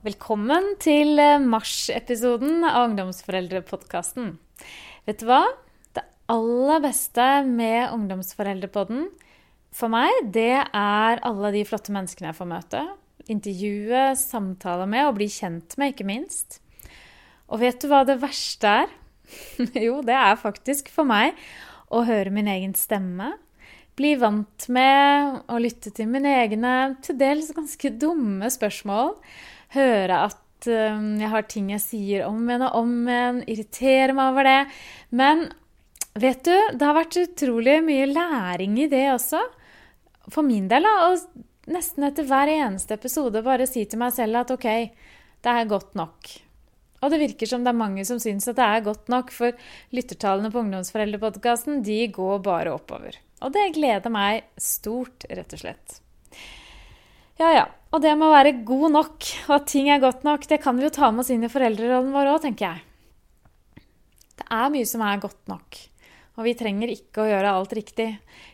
Velkommen til eh, mars-episoden av Ungdomsforeldrepodkasten. Vet du hva? Det aller beste med Ungdomsforeldrepodden for meg, det er alle de flotte menneskene jeg får møte. Intervjue, samtale med og bli kjent med, ikke minst. Og vet du hva det verste er? jo, det er faktisk for meg å høre min egen stemme. Bli vant med å lytte til mine egne til dels ganske dumme spørsmål. Høre at um, jeg har ting jeg sier om igjen og om igjen. Irritere meg over det. Men vet du, det har vært utrolig mye læring i det også. For min del, da. Og nesten etter hver eneste episode bare si til meg selv at OK, det er godt nok. Og det virker som det er mange som syns at det er godt nok, for lyttertallene på Ungdomsforeldrepodkasten de går bare oppover. Og det gleder meg stort, rett og slett. Ja, ja. Og det med å være god nok, og at ting er godt nok, det kan vi jo ta med oss inn i foreldrerollen vår òg, tenker jeg. Det er mye som er godt nok, og vi trenger ikke å gjøre alt riktig.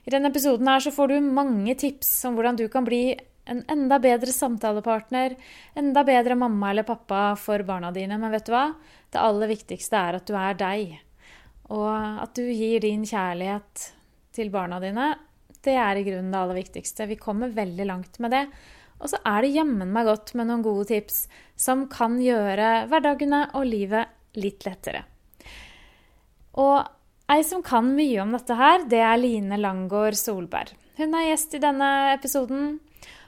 I denne episoden her så får du mange tips om hvordan du kan bli en enda bedre samtalepartner, enda bedre mamma eller pappa for barna dine. Men vet du hva? Det aller viktigste er at du er deg. Og at du gir din kjærlighet til barna dine. Det er i grunnen det aller viktigste. Vi kommer veldig langt med det. Og så er det jammen meg godt med noen gode tips som kan gjøre hverdagene og livet litt lettere. Og ei som kan mye om dette her, det er Line Langgaard Solberg. Hun er gjest i denne episoden.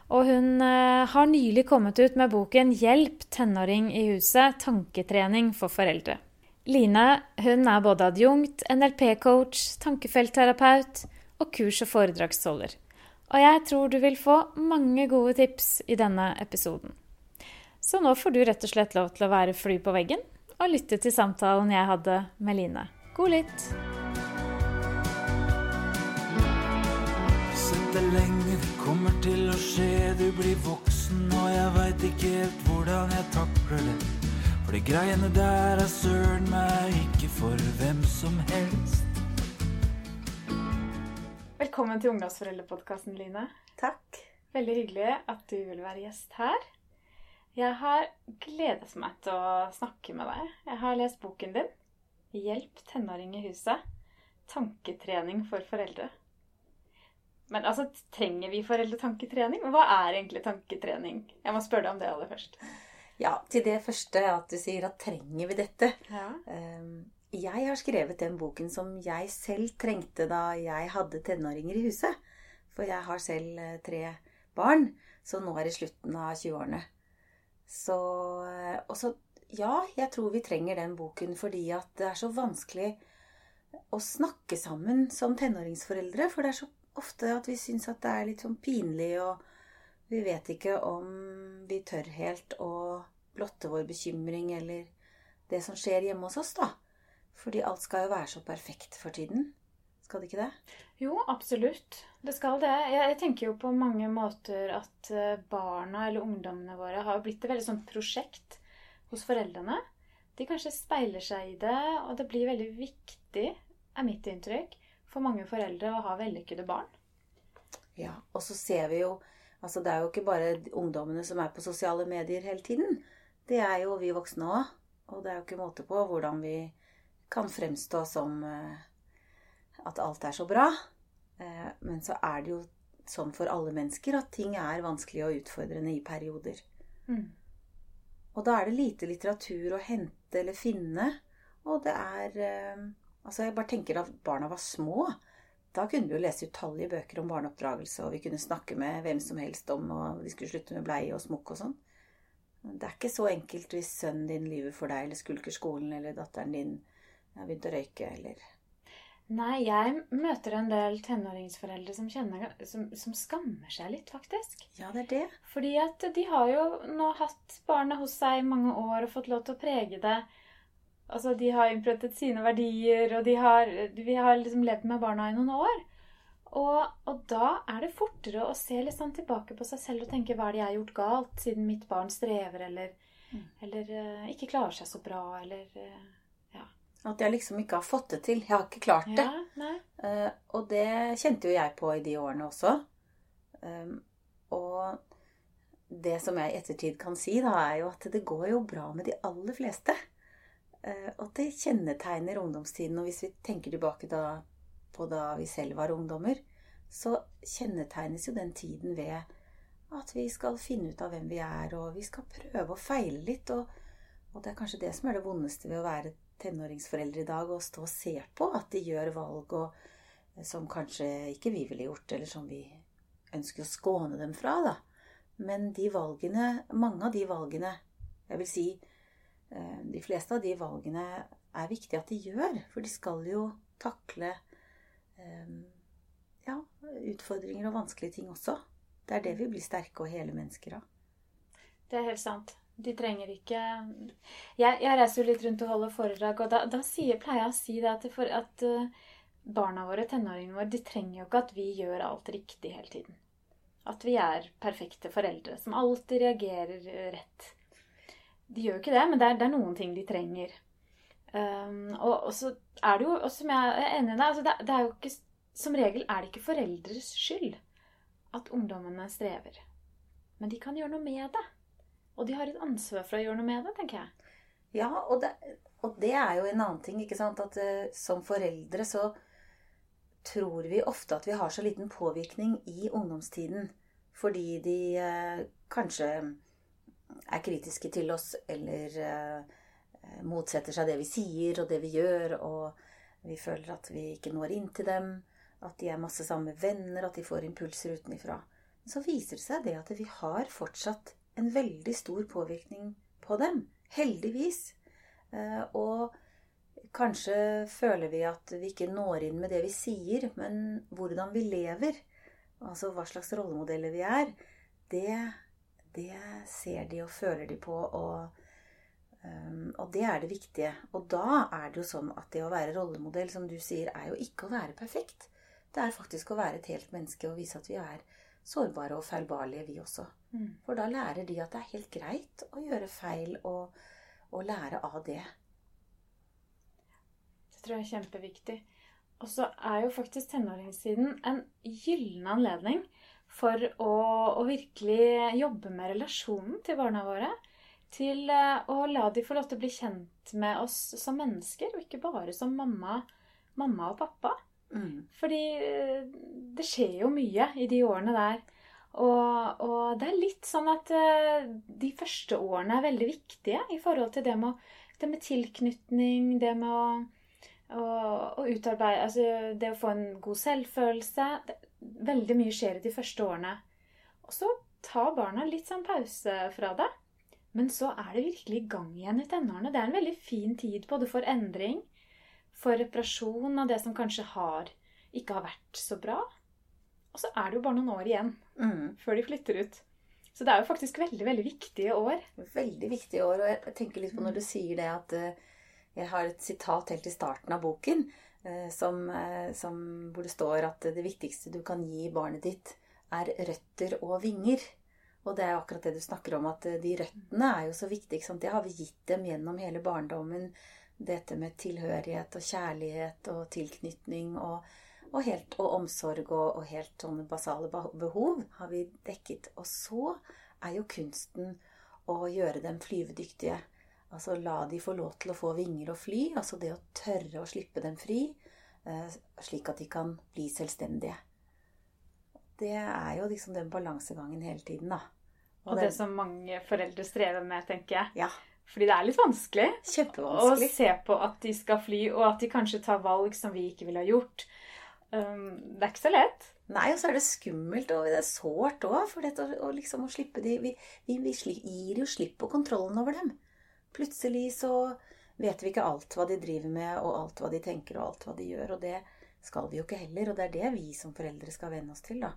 Og hun eh, har nylig kommet ut med boken 'Hjelp tenåring i huset tanketrening for foreldre'. Line hun er både adjunkt, NLP-coach, tankefeltterapeut og kurs- og foredragsholder. Og jeg tror du vil få mange gode tips i denne episoden. Så nå får du rett og slett lov til å være fly på veggen og lytte til samtalen jeg hadde med Line. God lytt! Sett deg lenge, det kommer til å skje. Du blir voksen, og jeg veit ikke helt hvordan jeg takler det. For de greiene der er søren meg ikke for hvem som helst. Velkommen til Ungdomsforeldrepodkasten, Line. Takk. Veldig hyggelig at du vil være gjest her. Jeg har gledet meg til å snakke med deg. Jeg har lest boken din, 'Hjelp tenåring i huset'. Tanketrening for foreldre. Men altså, trenger vi foreldretanketrening? Hva er egentlig tanketrening? Jeg må spørre deg om det aller først. Ja, til det første at du sier at trenger vi dette? Ja. Ehm, Jeg har skrevet den boken som jeg selv trengte da jeg hadde tenåringer i huset. For jeg har selv eh, tre barn, så nå er det slutten av 20-årene. Så eh, Og ja, jeg tror vi trenger den boken fordi at det er så vanskelig å snakke sammen som tenåringsforeldre. For det er så ofte at vi syns at det er litt sånn pinlig, og vi vet ikke om vi tør helt å blotte vår bekymring eller det som skjer hjemme hos oss, da. Fordi alt skal jo være så perfekt for tiden. Skal det ikke det? Jo, absolutt. Det skal det. Jeg, tenker jo på mange måter at eh, barna eller ungdommene våre har blitt et veldig sånn prosjekt hos foreldrene. De kanskje speiler seg i det, og det blir veldig viktig, er mitt inntrykk, for mange foreldre å ha vellykkede barn. Ja, og så ser vi jo Altså, det er jo ikke bare ungdommene som er på sosiale medier hele tiden. Det er jo vi voksne òg. Og det er jo ikke måte på hvordan vi kan fremstå som eh, at alt er så bra. Eh, men så er det jo sånn for alle mennesker at ting er vanskelig og utfordrende i perioder. Mm. Og da er det lite litteratur å hente eller finne. Og det er eh, Altså, jeg bare tenker at barna var små. Da kunne vi jo lese utallige bøker om barneoppdragelse, og vi kunne snakke med hvem som helst om og vi skulle slutte med bleie og smokk og sånn. Det er ikke så enkelt hvis sønnen din lyver for deg, eller skulker skolen, eller datteren din har begynt å røyke, eller Nei, jeg møter en del tenåringsforeldre som, kjenner, som, som skammer seg litt, faktisk. Ja, det er det. Fordi at de har jo nå hatt barnet hos seg i mange år og fått lov til å prege det. Altså, De har innprentet sine verdier, og de har, vi har liksom levd med barna i noen år. Og, og da er det fortere å se litt sånn tilbake på seg selv og tenke hva er det jeg har gjort galt, siden mitt barn strever eller, Mm. eller uh, ikke klarer seg så bra, eller eh, At jeg liksom ikke har fått det til. Jeg har ikke klart det. Ja. Eh, og det kjente jo jeg på i de årene også. Um, og det som jeg i ettertid kan si, da, er jo at det går jo bra med de aller fleste. Uh, og det kjennetegner ungdomstiden. Og hvis vi tenker tilbake da, på da vi selv var ungdommer, så kjennetegnes jo den tiden ved at vi skal finne ut av hvem vi er, og vi skal prøve å feile litt. Og, og det er kanskje det som er det vondeste ved å være tenåringsforeldre i dag, å stå og se på at de gjør valg og, som kanskje ikke vi ville gjort, eller som vi ønsker å skåne dem fra, da. Men de valgene, mange av de valgene Jeg vil si eh, de fleste av de valgene er viktig at de gjør, for de skal jo takle eh, ja, utfordringer og vanskelige ting også. Det er det vi blir sterke og hele mennesker av. Det er helt sant. De trenger ikke Jeg, jeg reiser jo litt rundt og holder foredrag, og da, da sier, pleier jeg å si det at, for, at uh, barna våre, tenåringene våre, de trenger jo ikke at vi gjør alt riktig hele tiden. At vi er perfekte foreldre som alltid reagerer rett. De gjør jo ikke det, men det er, det er noen ting de trenger. Um, og, og, så er det jo, og som jeg er enig i deg, altså det, det er jo ikke Som regel er det ikke foreldres skyld at ungdommene strever. Men de kan gjøre noe med det. Og de har et ansvar for å gjøre noe med det, tenker jeg. Ja, og det, og det er jo en annen ting, ikke sant. At uh, som foreldre så tror vi ofte at vi har så liten påvirkning i ungdomstiden. Fordi de uh, kanskje er kritiske til oss, eller uh, motsetter seg det vi sier og det vi gjør, og vi føler at vi ikke når inn til dem. At de er masse sammen med venner, at de får impulser utenifra. Så viser det seg det at vi har fortsatt en veldig stor påvirkning på dem. Heldigvis. Eh, og kanskje føler vi at vi ikke når inn med det vi sier, men hvordan vi lever, altså hva slags rollemodeller vi er, det, det ser de og føler de på. og Um, og det er det viktige. Og da er det jo sånn at det å være rollemodell, som du sier, er jo ikke å være perfekt. Det er faktisk å være et helt menneske og vise at vi er sårbare og feilbarlige, vi også. Mm. For da lærer de at det er helt greit å gjøre feil og, og lære av det. Det tror jeg er kjempeviktig. Og så er jo faktisk tenåringstiden en gyllen anledning for å, å, virkelig jobbe med relasjonen til barna våre. Til eh, å la de få lov til å bli kjent med oss som mennesker, og ikke bare som mamma, mamma og pappa. Mm. Fordi eh, det skjer jo mye i de årene der. Og, og, det er litt sånn at uh, de første årene er veldig viktige i forhold til det med, det med tilknytning, det med å, å, utarbeide Altså det å få en god selvfølelse. Veldig mye skjer i de første årene. Og så tar barna litt sånn pause fra det. Men så er det virkelig i gang igjen i tenårene. Det er en veldig fin tid både for endring for reparasjon av det som kanskje har, ikke har vært så bra. Og så er det jo bare noen år igjen mm. før de flytter ut. Så det er jo faktisk veldig veldig viktige år. Veldig viktige år. Og jeg tenker litt på når du sier det at uh, jeg har et sitat helt i starten av boken uh, som, uh, som, hvor det står at det viktigste du kan gi barnet ditt, er røtter og vinger. Og det er jo akkurat det du snakker om, at de røttene er jo så viktige. Det har vi gitt dem gjennom hele barndommen dette med tilhørighet og kjærlighet og tilknytning og, og, helt, og omsorg og, og, helt sånne basale behov har vi dekket. Og så er jo kunsten å gjøre dem flyvedyktige. Altså la de få lov til å få vinger og fly. Altså det å tørre å slippe dem fri, eh, slik at de kan bli selvstendige. Det er jo liksom den balansegangen hele tiden, da. Og, og det som mange foreldre strever med, tenker jeg. Ja. Fordi det er litt vanskelig, å se på at de skal fly, og at de kanskje tar valg som vi ikke ville ha gjort. Um, det er ikke så lett. Nei, og så er det skummelt, og det er sårt òg. For dette, å, liksom, å slippe de Vi, vi, vi gir jo slipp på kontrollen over dem. Plutselig så vet vi ikke alt hva de driver med, og alt hva de tenker, og alt hva de gjør. Og det skal vi jo ikke heller. Og det er det vi som foreldre skal venne oss til, da.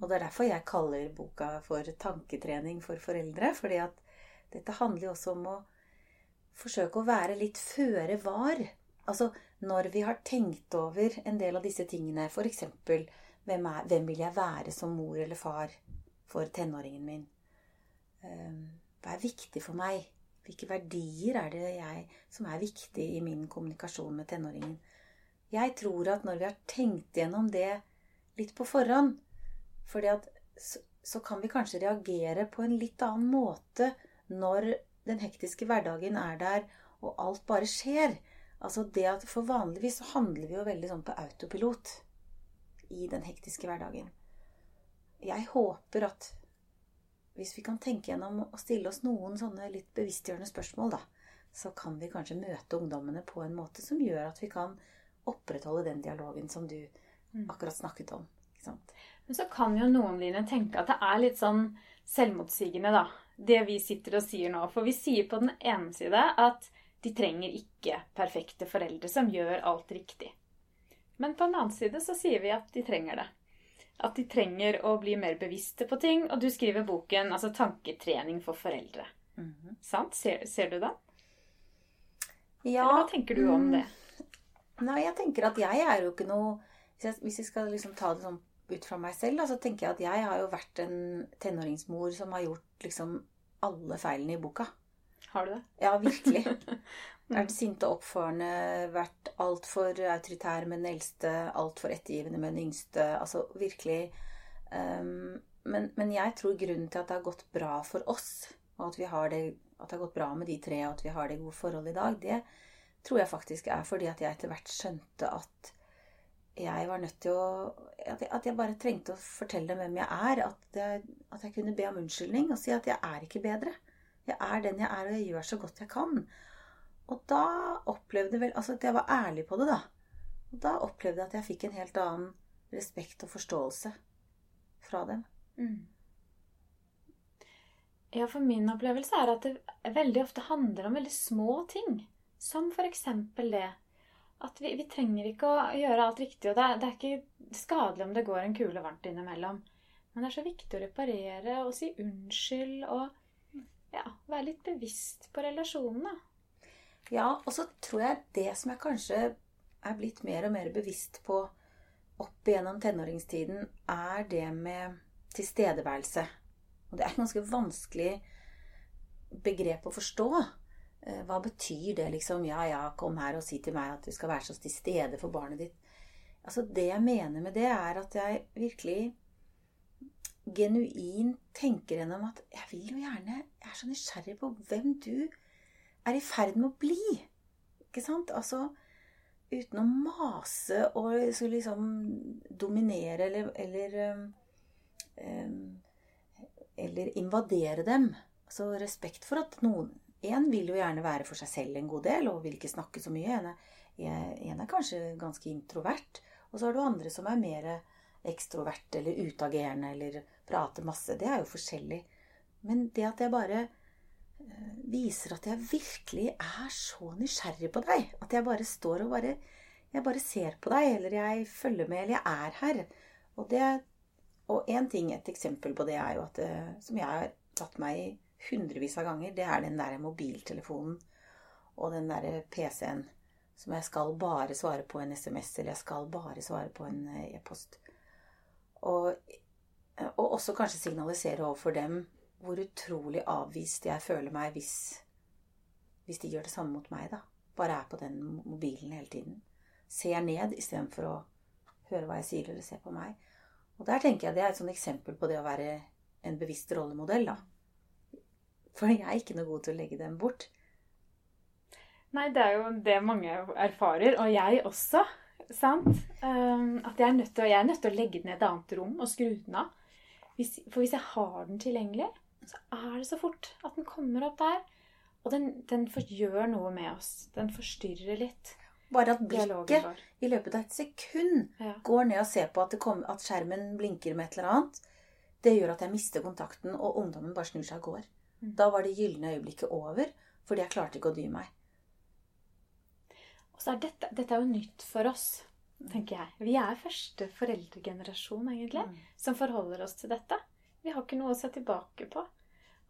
Og det er derfor jeg kaller boka for tanketrening for foreldre. fordi at dette handler jo også om å forsøke å være litt føre var. Altså når vi har tenkt over en del av disse tingene, f.eks. Hvem, hvem vil jeg være som mor eller far for tenåringen min? Ehm, hva er viktig for meg? Hvilke verdier er det jeg, som er viktig i min kommunikasjon med tenåringen? Jeg tror at når vi har tenkt gjennom det litt på forhånd fordi at så kan vi kanskje reagere på en litt annen måte når den hektiske hverdagen er der, og alt bare skjer. Altså det at For vanligvis så handler vi jo veldig sånn på autopilot i den hektiske hverdagen. Jeg håper at hvis vi kan tenke gjennom å stille oss noen sånne litt bevisstgjørende spørsmål, da, så kan vi kanskje møte ungdommene på en måte som gjør at vi kan opprettholde den dialogen som du akkurat snakket om. Men så kan jo noen dine tenke at det er litt sånn selvmotsigende, da. Det vi sitter og sier nå. For vi sier på den ene side at de trenger ikke perfekte foreldre som gjør alt riktig. Men på den annen side så sier vi at de trenger det. At de trenger å bli mer bevisste på ting. Og du skriver boken altså 'Tanketrening for foreldre'. Mhm. Sant? Ser, ser du den? Ja, Eller hva tenker du om mm, det? Nei, jeg tenker at jeg er jo ikke noe Hvis jeg, hvis jeg skal liksom ta det sånn ut fra meg selv, da, så tenker jeg at jeg har jo vært en tenåringsmor som har gjort liksom alle feilene i boka. Har du det? Ja, virkelig. Vært sinte og oppfarende, vært altfor autoritær med den eldste, altfor ettergivende med den yngste. Altså virkelig um, men, men jeg tror grunnen til at det har gått bra for oss, og at, vi har det, at det har gått bra med de tre, og at vi har det gode forholdet i dag, det tror jeg faktisk er fordi at jeg etter hvert skjønte at jeg var nødt til å At jeg, at jeg bare trengte å fortelle dem hvem jeg er. At jeg, at jeg kunne be om unnskyldning og si at jeg er ikke bedre. Jeg er den jeg er, og jeg gjør så godt jeg kan. Og da opplevde vel Altså at jeg var ærlig på det, da. Og da opplevde jeg at jeg fikk en helt annen respekt og forståelse fra dem. Mm. Ja, for min opplevelse er at det veldig ofte handler om veldig små ting. Som eksempel det at vi, vi trenger ikke å gjøre alt riktig. Og det er, det er ikke skadelig om det går en kule varmt innimellom. Men det er så viktig å reparere og si unnskyld og ja, være litt bevisst på relasjonene. Ja, og så tror jeg det som jeg kanskje er blitt mer og mer bevisst på opp igjennom tenåringstiden, er det med tilstedeværelse. Og det er et ganske vanskelig begrep å forstå. Eh, Hva betyr det, liksom? Ja, ja, kom her og si til meg at du skal være så til stede for barnet ditt. Altså, Det jeg mener med det, er at jeg virkelig genuint tenker gjennom at jeg vil jo gjerne Jeg er så nysgjerrig på hvem du er i ferd med å bli. Ikke sant? Altså uten å mase og skulle liksom dominere eller eller, um, um, eller invadere dem. Altså respekt for at noen En vil jo gjerne være for seg selv en god del og vil ikke snakke så mye. En er, en er kanskje ganske introvert. Og så har du andre som er mer ekstrovert eller utagerende eller prater masse. Det er jo forskjellig. Men det at jeg bare eh, viser at jeg virkelig er så nysgjerrig på deg. At jeg bare står og bare Jeg bare ser på deg, eller jeg følger med, eller jeg er her. Og det Og én ting, et eksempel på det, er jo at det, Som jeg har tatt meg i hundrevis av ganger, det er den der mobiltelefonen og den der PC-en som jeg skal bare svare på en SMS, eller jeg skal bare svare på en eh, e-post. Og, og også kanskje signalisere overfor dem hvor utrolig avvist jeg føler meg hvis, hvis de gjør det samme mot meg, da. Bare er på den mobilen hele tiden. Ser ned istedenfor å høre hva jeg sier, eller se på meg. Og der tenker jeg det er et sånt eksempel på det å være en bevisst rollemodell, da. For jeg er ikke noe god til å legge dem bort. Nei, det er jo det mange erfarer, og jeg også. Sant? Um, at jeg er, nødt til, er nødt til å legge den i et annet rom og skru den av. Hvis, for hvis jeg har den tilgjengelig, så er det så fort at den kommer opp der. Og den, den gjør noe med oss. Den forstyrrer litt Bare at blikket i løpet av et sekund Ja. går ned og ser på at, det kom, at skjermen blinker med et eller annet, det gjør at jeg mister kontakten, og ungdommen bare snur seg og går. Da var det gylne øyeblikket over, fordi jeg klarte ikke å dy meg. Og så er dette, dette er jo nytt for oss, tenker jeg. Vi er første foreldregenerasjon, egentlig, Mm. som forholder oss til dette. Vi har ikke noe å se tilbake på.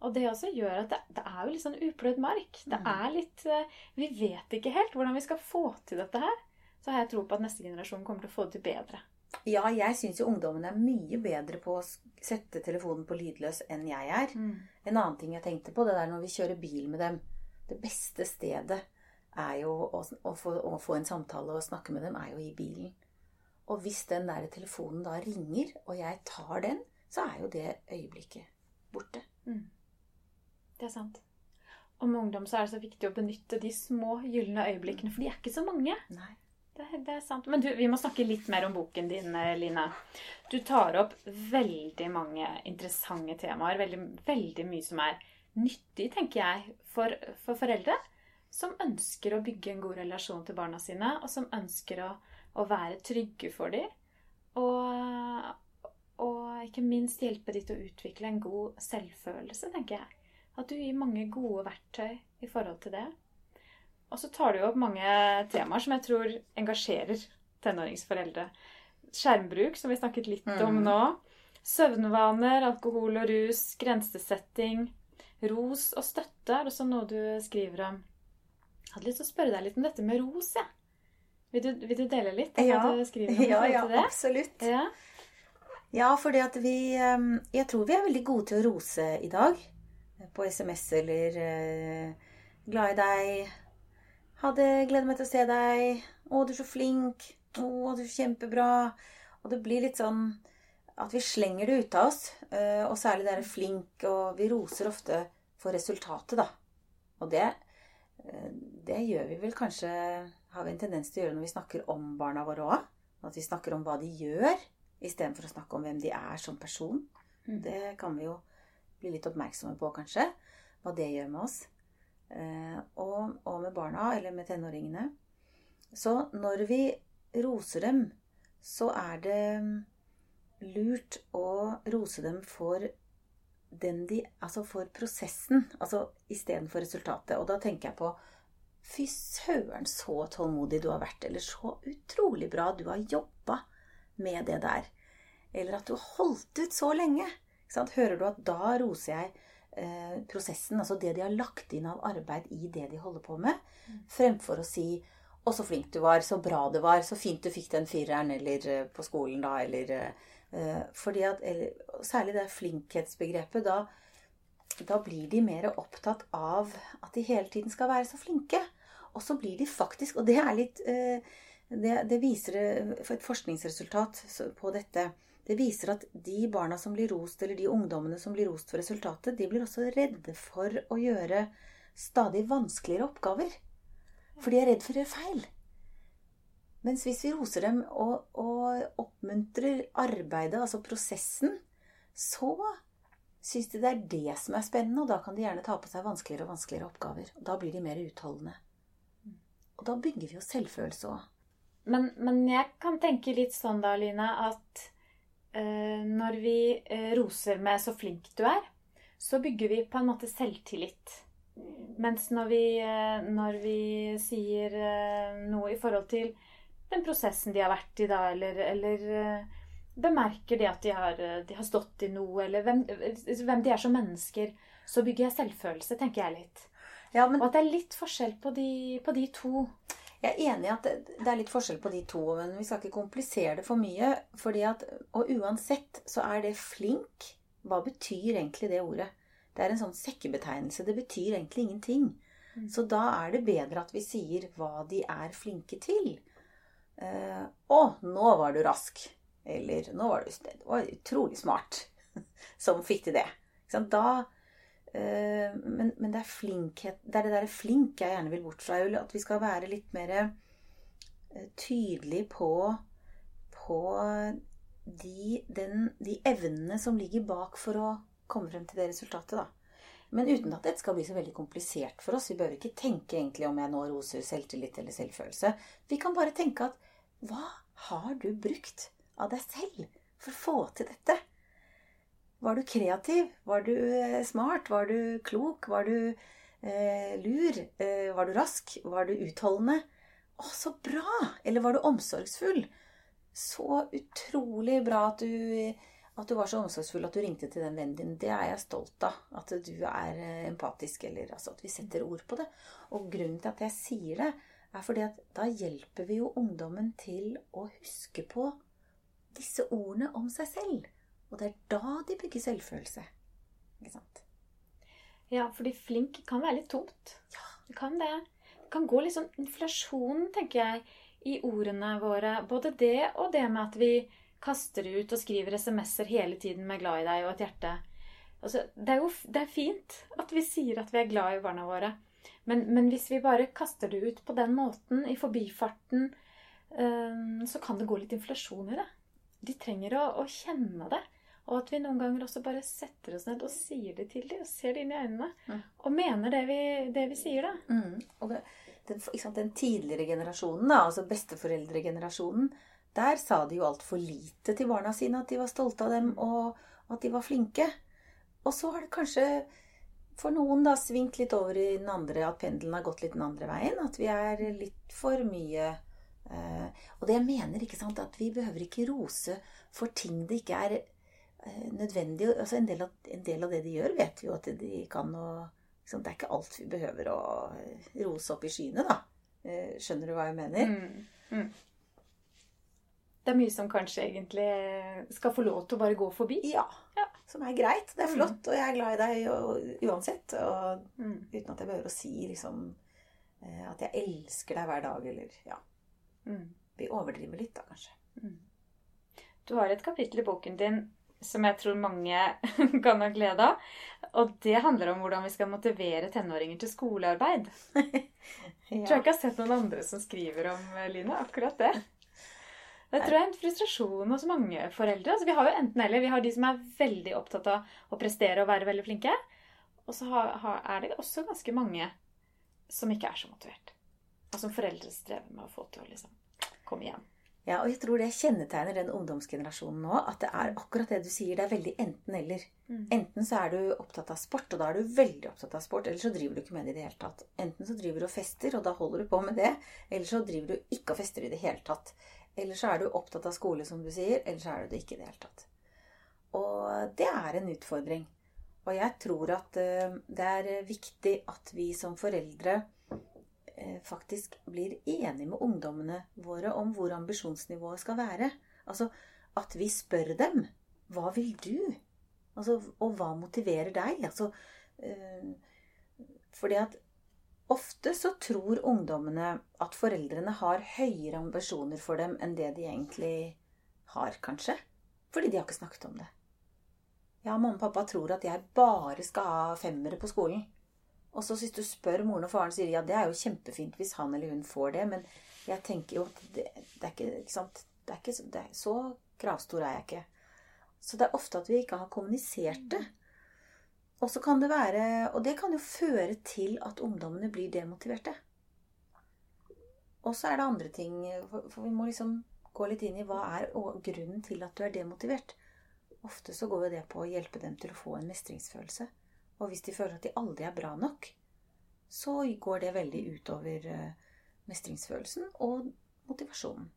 Og det også gjør at det, det er jo litt sånn upløyd mark. Det Mm. er litt eh, Vi vet ikke helt hvordan vi skal få til dette her. Så har jeg tro på at neste generasjon kommer til å få det til bedre. Ja, jeg syns jo ungdommen er mye bedre på å sette telefonen på lydløs enn jeg er. En annen ting jeg tenkte på, det der når vi kjører bil med dem. Det beste stedet er jo å, å, få, å få en samtale og snakke med dem, er jo i bilen. Og hvis den der telefonen da ringer, og jeg tar den, så er jo det øyeblikket borte. Mm. Det er sant. Og med ungdom så er det så viktig å benytte de små gylne øyeblikkene, for de er ikke så mange. Nei. Det, det er sant. Men du, vi må snakke litt mer om boken din, eh, Line. Du tar opp veldig mange interessante temaer. Veldig, veldig mye som er nyttig, tenker jeg, for, for foreldre som ønsker å bygge en god relasjon til barna sine, og som ønsker å, å være trygge for dem. Og, og ikke minst hjelpe dem til å utvikle en god selvfølelse, tenker jeg. At du gir mange gode verktøy i forhold til det. Og så tar du opp mange temaer som jeg tror engasjerer tenåringsforeldre. Skjermbruk, som vi snakket litt om Mm. nå. Søvnvaner, alkohol og rus, grensesetting. Ros og støtte er også noe du skriver om. Jeg hadde lyst til å spørre deg litt om dette med ros, Ja. Vil, du, vil du dele litt Ja. du om Ja, ja, det? absolutt. Ja. Ja, vi eh, Jeg tror vi er veldig gode til å rose i dag. På SMS eller eh, 'Glad i deg'. 'Hadde gleder meg til å se deg'. 'Å, du er så flink'. 'Å, du er kjempebra'. Og det blir litt sånn at vi slenger det ut av oss. eh, Og særlig det er 'flink', og vi roser ofte for resultatet, da. Og det, eh, det gjør vi vel kanskje Har vi en tendens til å gjøre når vi snakker om barna våre òg. At vi snakker om hva de gjør, istedenfor å snakke om hvem de er som person. Mm. Det kan vi jo bli litt oppmerksomme på, kanskje. Hva det gjør med oss. Eh, og, og med barna, eller med tenåringene. Så når vi roser dem, så er det lurt å rose dem for den de Altså for prosessen, altså istedenfor resultatet. Og da tenker jeg på Fy søren, så tålmodig du har vært. Eller så utrolig bra du har jobba med det der. Eller at du holdt ut så lenge. Hører du at da roser jeg prosessen, altså det de har lagt inn av arbeid i det de holder på med, fremfor å si 'Å, så flink du var. Så bra det var. Så fint du fikk den fireren.' Eller eh, på skolen, da. Eller eh, Fordi at eller, Særlig det flinkhetsbegrepet. Da, da blir de mer opptatt av at de hele tiden skal være så flinke. Og så blir de faktisk Og det er litt eh, det, det viser eh, et forskningsresultat på dette. Det viser at de barna som blir rost, eller de ungdommene som blir rost for resultatet, de blir også redde for å gjøre stadig vanskeligere oppgaver. For de er redd for å gjøre feil. Mens hvis vi roser dem og, og oppmuntrer arbeidet, altså prosessen, så syns de det er det som er spennende, og da kan de gjerne ta på seg vanskeligere og vanskeligere oppgaver. Og da blir de mer utholdende. Og da bygger vi jo selvfølelse òg. Men, men jeg kan tenke litt sånn da, Line, at når vi eh, roser med 'så flink du er', så bygger vi på en måte selvtillit. Mens når vi, eh, når vi sier eh, noe i forhold til den prosessen de har vært i da, eller, eller eh, bemerker det at de har, eh, de har stått i noe, eller hvem, hvem de er som mennesker, så bygger jeg selvfølelse, tenker jeg litt. Ja, men Og at det er litt forskjell på de, på de to. Jeg er enig i at det, er litt forskjell på de to, men vi skal ikke komplisere det for mye. Fordi at, og uansett så er det flink. Hva betyr egentlig det ordet? Det er en sånn sekkebetegnelse. Det betyr egentlig ingenting. Mm. Så da er det bedre at vi sier hva de er flinke til. Eh, 'Å, nå var du rask.' Eller 'Nå var du var utrolig smart som fikk til det'. Da men, men det er flinkhet Det er det derre flink jeg gjerne vil bort fra. Vil At vi skal være litt mer tydelig tydelige på, på de, den, de evnene som ligger bak for å komme frem til det resultatet, da. Men uten at dette skal bli så veldig komplisert for oss. Vi behøver ikke tenke egentlig om jeg nå roser selvtillit eller selvfølelse. Vi kan bare tenke at hva har du brukt av deg selv for å få til dette? Var du kreativ? Var du eh, smart? Var du klok? Var du eh, lur? Eh, var du rask? Var du utholdende? Å, så bra! Eller var du omsorgsfull? Så utrolig bra at du, at du var så omsorgsfull at du ringte til den vennen din. Det er jeg stolt av. At du er eh, empatisk, eller altså at vi setter ord på det. Og grunnen til at jeg sier det, er fordi at da hjelper vi jo ungdommen til å huske på disse ordene om seg selv. Og det er da de bygger selvfølelse. Ikke sant? Ja, fordi flink kan være litt tomt. Ja. Det kan det. Det kan gå litt sånn inflasjon, tenker jeg, i ordene våre. Både det og det med at vi kaster ut og skriver SMS-er hele tiden med 'glad i deg' og et hjerte. Altså, det er jo det er fint at vi sier at vi er glad i barna våre. Men, men hvis vi bare kaster det ut på den måten, i forbifarten, øh, så kan det gå litt inflasjon i det. De trenger å, å kjenne det. Og at vi noen ganger også bare setter oss ned og sier det til dem, og ser det inn i øynene. Mm. Og mener det vi, det vi sier, da. Mm. Og det, den, ikke sant, den tidligere generasjonen, da, altså besteforeldregenerasjonen, der sa de jo altfor lite til barna sine. At de var stolte av dem, og at de var flinke. Og så har det kanskje for noen da svingt litt over i den andre, at pendelen har gått litt den andre veien. At vi er litt for mye eh, Og det jeg mener, ikke sant, at vi behøver ikke rose for ting det ikke er nødvendig altså en del, av, en del av det de gjør, vet vi jo at de kan. og liksom, Det er ikke alt vi behøver å eh, rose opp i skyene, da. Eh, skjønner du hva jeg mener? Mm. Mm. Det er mye som kanskje egentlig skal få lov til å bare gå forbi. Ja. Ja. Som er greit. Det er Mm. flott, og jeg er glad i deg og, uansett. Og Mm. uten at jeg behøver å si liksom eh, at jeg elsker deg hver dag, eller ja. Mm. Vi overdriver litt, da, kanskje. Du har et kapittel i boken din som jeg tror mange kan ha glede av. Og det handler om hvordan vi skal motivere tenåringer til skolearbeid. Jeg tror jeg ikke har sett noen andre som skriver om eh, Line, akkurat det. Det tror jeg er en frustrasjon hos mange foreldre. Altså, vi har jo enten eller. Vi har de som er veldig opptatt av å prestere og være veldig flinke. Og så er det også ganske mange som ikke er så motivert. Og som foreldre strever med å få til å liksom komme igjen. Ja, og jeg tror det kjennetegner den ungdomsgenerasjonen nå, at det er akkurat det du sier. Det er veldig enten-eller. Mm. Enten så er du opptatt av sport, og da er du veldig opptatt av sport. Eller så driver du ikke med det i det hele tatt. Enten så driver du og fester, og da holder du på med det. Eller så driver du ikke og fester i det hele tatt. Eller så er du opptatt av skole, som du sier. Eller så er du det ikke i det hele tatt. Og det er en utfordring. Og jeg tror at eh, det er viktig at vi som foreldre faktisk blir enige med ungdommene våre om hvor ambisjonsnivået skal være. Altså at vi spør dem hva vil du? Altså, og hva motiverer deg? Altså, eh, fordi at ofte så tror ungdommene at foreldrene har høyere ambisjoner for dem enn det de egentlig har, kanskje. Fordi de har ikke snakket om det. Ja, mamma og pappa tror at jeg bare skal ha femmere på skolen. Og så hvis du spør moren og faren, sier ja, det er jo kjempefint hvis han eller hun får det, men jeg tenker jo at det, det er ikke, ikke sant det er ikke, det er, Så kravstor er jeg ikke. Så det er ofte at vi ikke har kommunisert det. Og så kan det være Og det kan jo føre til at ungdommene blir demotiverte. Og så er det andre ting for vi må liksom gå litt inn i hva er grunnen til at du er demotivert. Ofte så går jo det på å hjelpe dem til å få en mestringsfølelse. Og hvis de føler at de aldri er bra nok, så går det veldig utover eh, mestringsfølelsen og motivasjonen.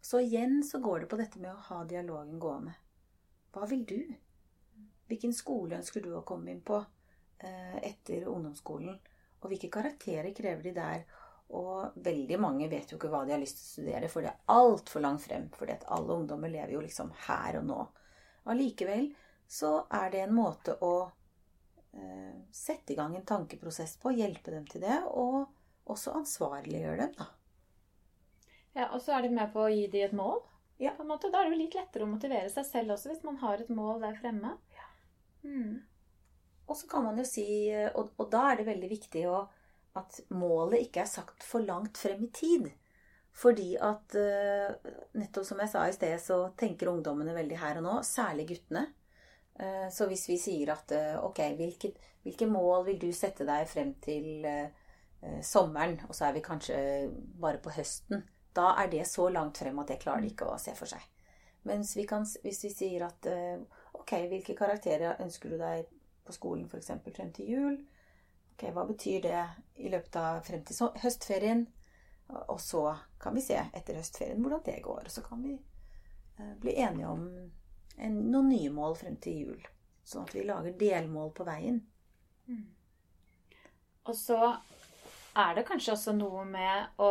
Så igjen så går det på dette med å ha dialogen gående. Hva vil du? Hvilken skole ønsker du å komme inn på eh, etter ungdomsskolen? Og hvilke karakterer krever de der? Og veldig mange vet jo ikke hva de har lyst til å studere, for det er altfor langt frem. at alle ungdommer lever jo liksom her og nå. Allikevel så er det en måte å eh, sette i gang en tankeprosess på, hjelpe dem til det, og også ansvarliggjøre dem, da. Ja, Og så er det med på å gi dem et mål. Ja. Da er det jo litt lettere å motivere seg selv også, hvis man har et mål der fremme. Mm. Og så kan man jo si, og, og da er det veldig viktig å, at målet ikke er sagt for langt frem i tid. Fordi at eh, nettopp som jeg sa i sted, så tenker ungdommene veldig her og nå, særlig guttene. Eh, Så hvis vi sier at eh, ok, hvilke, hvilke mål vil du sette deg frem til eh, sommeren, og så er vi kanskje bare på høsten, da er det så langt frem at det klarer de ikke å se for seg. Mens vi kan, hvis vi sier at ok, hvilke karakterer ønsker du deg på skolen f.eks. frem til jul? Ok, Hva betyr det i løpet av frem til høstferien? Og så kan vi se etter høstferien hvordan det går. Og så kan vi bli enige om en, noen nye mål frem til jul. Sånn at vi lager delmål på veien. Og så er det kanskje også noe med å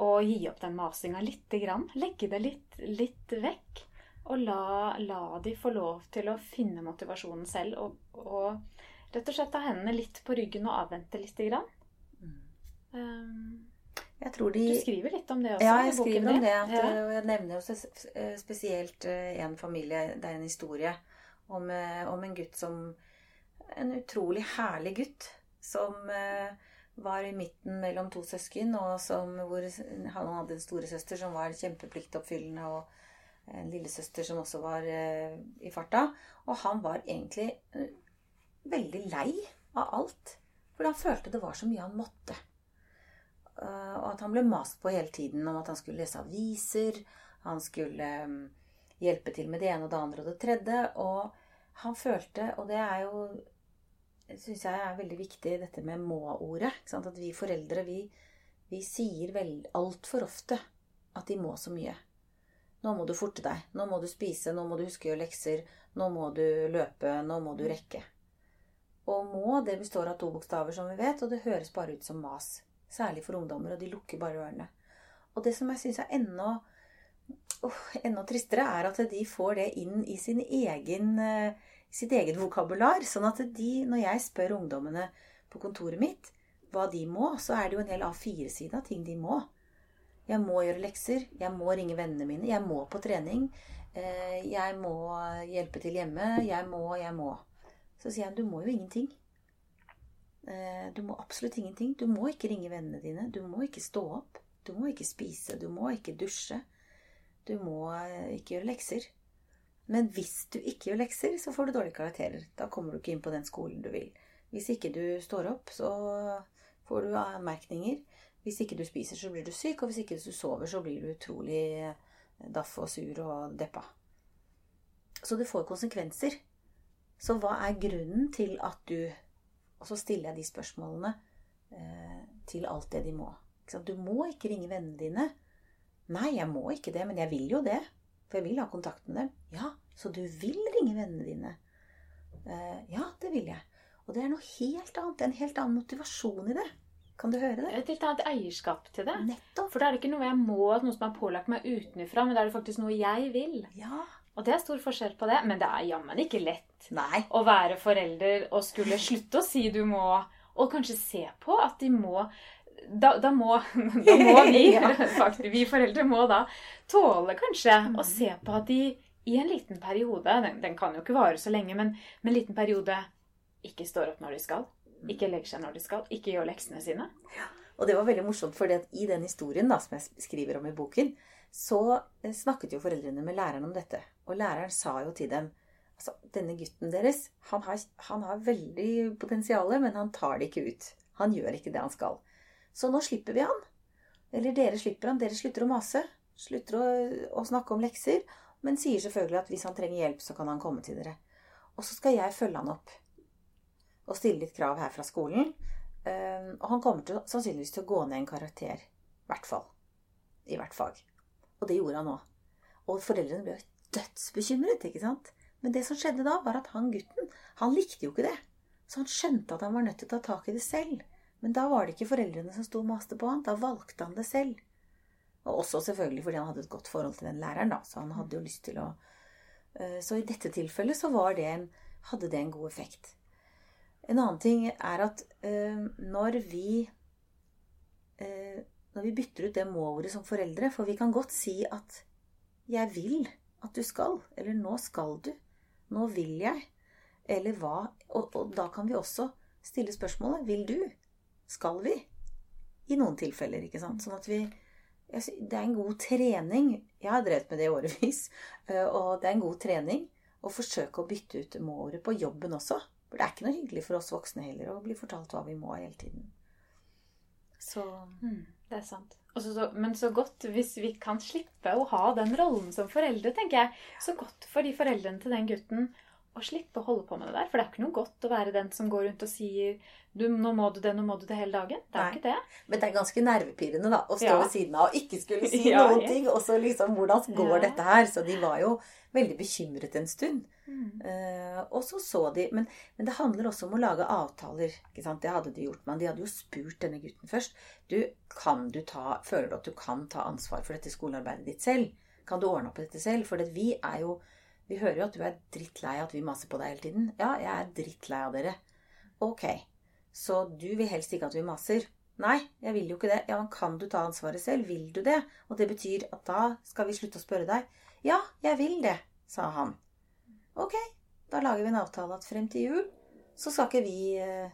å gi opp den masinga lite grann. Legge det litt, litt vekk. Og la, la de få lov til å finne motivasjonen selv. Og, og rett og slett ta hendene litt på ryggen og avvente lite grann. Um, Jeg tror de Du skriver litt om det også Ja, jeg skriver om det. At, Ja. Og jeg nevner jo eh, spesielt eh, en familie Det er en historie om, eh, om en gutt som En utrolig herlig gutt som eh, var i midten mellom to søsken, og som, hvor han hadde en storesøster som var kjempepliktoppfyllende, og en lillesøster som også var eh, i farta. Og han var egentlig eh, veldig lei av alt. For han følte det var så mye han måtte. Eh, og at han ble mast på hele tiden om at han skulle lese aviser, han skulle mm, hjelpe til med det ene og det andre og det tredje. Og han følte, og det er jo syns jeg er veldig viktig, dette med må-ordet. At vi foreldre, vi, vi sier altfor ofte at de må så mye. Nå må du forte deg. Nå må du spise. Nå må du huske å gjøre lekser. Nå må du løpe. Nå må du rekke. Og må, det består av to bokstaver, som vi vet, og det høres bare ut som mas. Særlig for ungdommer, og de lukker bare ørene. Og det som jeg syns er enda, oh, enda tristere, er at de får det inn i sin egen, eh, sitt eget vokabular. Sånn at de, når jeg spør ungdommene på kontoret mitt hva de må, så er det jo en hel A4-side av ting de må. Jeg må gjøre lekser, jeg må ringe vennene mine, jeg må på trening, eh, jeg må hjelpe til hjemme, jeg må, jeg må. Så sier jeg du må jo ingenting. Eh, Du må absolutt ingenting. Du må ikke ringe vennene dine. Du må ikke stå opp. Du må ikke spise. Du må ikke dusje. Du må eh, ikke gjøre lekser. Men hvis du ikke gjør lekser, så får du dårlige karakterer. Da kommer du ikke inn på den skolen du vil. Hvis ikke du står opp, så får du anmerkninger. Hvis ikke du spiser, så blir du syk. Og hvis ikke du sover, så blir du utrolig eh, daff og sur og deppa. Så det får konsekvenser. Så hva er grunnen til at du Og så stiller jeg de spørsmålene eh, til alt det de må. Du må ikke ringe vennene dine. Nei, jeg må ikke det, men jeg vil jo det. For jeg vil ha kontakt med dem. Ja, så du vil ringe vennene dine? Eh, ja, det vil jeg. Og det er noe helt annet. En helt annen motivasjon i det. Kan du høre det? Et helt annet eierskap til det. Nettopp. For da er det ikke noe jeg må, noe som er pålagt meg utenfra, men da er det faktisk noe jeg vil. Ja. Og det er stor forskjell på det, men det er jammen ikke lett Nei. å være forelder og skulle slutte å si du må, og kanskje se på at de må da, da, må, da må vi, faktisk, vi foreldre må da tåle kanskje Mm. å se på at de i en liten periode, den, den kan jo ikke vare så lenge, men, men en liten periode ikke står opp når de skal, Mm. ikke legger seg når de skal, ikke gjør leksene sine. Og det var veldig morsomt, for i den historien da, som jeg skriver om i boken, så eh, snakket jo foreldrene med læreren om dette. Og læreren sa jo til dem altså, denne gutten deres, han har, han har veldig potensial, men han tar det ikke ut. Han gjør ikke det han skal. Så nå slipper vi han. Eller dere slipper han. Dere slutter å mase. Slutter å, å snakke om lekser. Men sier selvfølgelig at hvis han trenger hjelp, så kan han komme til dere. Og så skal jeg følge han opp. Og stille litt krav her fra skolen. Um, og han kommer til, sannsynligvis til å gå ned en karakter. I hvert fall. I hvert fag. Og det gjorde han òg. Og foreldrene ble dødsbekymret, ikke sant. Men det som skjedde da, var at han gutten, han likte jo ikke det. Så han skjønte at han var nødt til å ta tak i det selv. Men da var det ikke foreldrene som sto og maste på han. Da valgte han det selv. Og også selvfølgelig fordi han hadde et godt forhold til den læreren, da. Så han hadde jo lyst til å uh, Så i dette tilfellet så det en, hadde det en god effekt. En annen ting er at uh, når vi uh, Når vi bytter ut det må-ordet som foreldre For vi kan godt si at 'jeg vil at du skal', eller 'nå skal du', 'nå vil jeg', eller hva Og, og da kan vi også stille spørsmålet 'vil du', 'skal vi'? I noen tilfeller, ikke sant. Sånn at vi Det er en god trening. Jeg har drevet med det i årevis. uh, Og det er en god trening å forsøke å bytte ut må-ordet på jobben også. For det er ikke noe hyggelig for oss voksne heller å bli fortalt hva vi må hele tiden. Så Det er sant. Så, men så godt hvis vi kan slippe å ha den rollen som foreldre, tenker jeg. Så godt for de foreldrene til den gutten å slippe å holde på med det der. For det er ikke noe godt å være den som går rundt og sier du, 'Nå må du det, nå må du det' hele dagen. Det er Nei. ikke det. Men det er ganske nervepirrende da, å stå Ja. ved siden av og ikke skulle si Ja, noen ja. ting. Og så liksom, hvordan går dette her? Så de var jo veldig bekymret en stund. Eh, og så så de men, men det handler også om å lage avtaler. ikke sant? Det hadde de gjort. Men de hadde jo spurt denne gutten først. Du, kan du ta, Føler du at du kan ta ansvar for dette skolearbeidet ditt selv? Kan du ordne opp i dette selv? For det, vi er jo Vi hører jo at du er drittlei at vi maser på deg hele tiden. Ja, jeg er drittlei av dere. Ok. Så du vil helst ikke at vi maser, Nei, jeg vil jo ikke det. Ja, men kan du ta ansvaret selv? Vil du det? Og det betyr at da skal vi slutte å spørre deg. Ja, jeg vil det, sa han. Ok, da lager vi en avtale at frem til jul så skal ikke vi eh,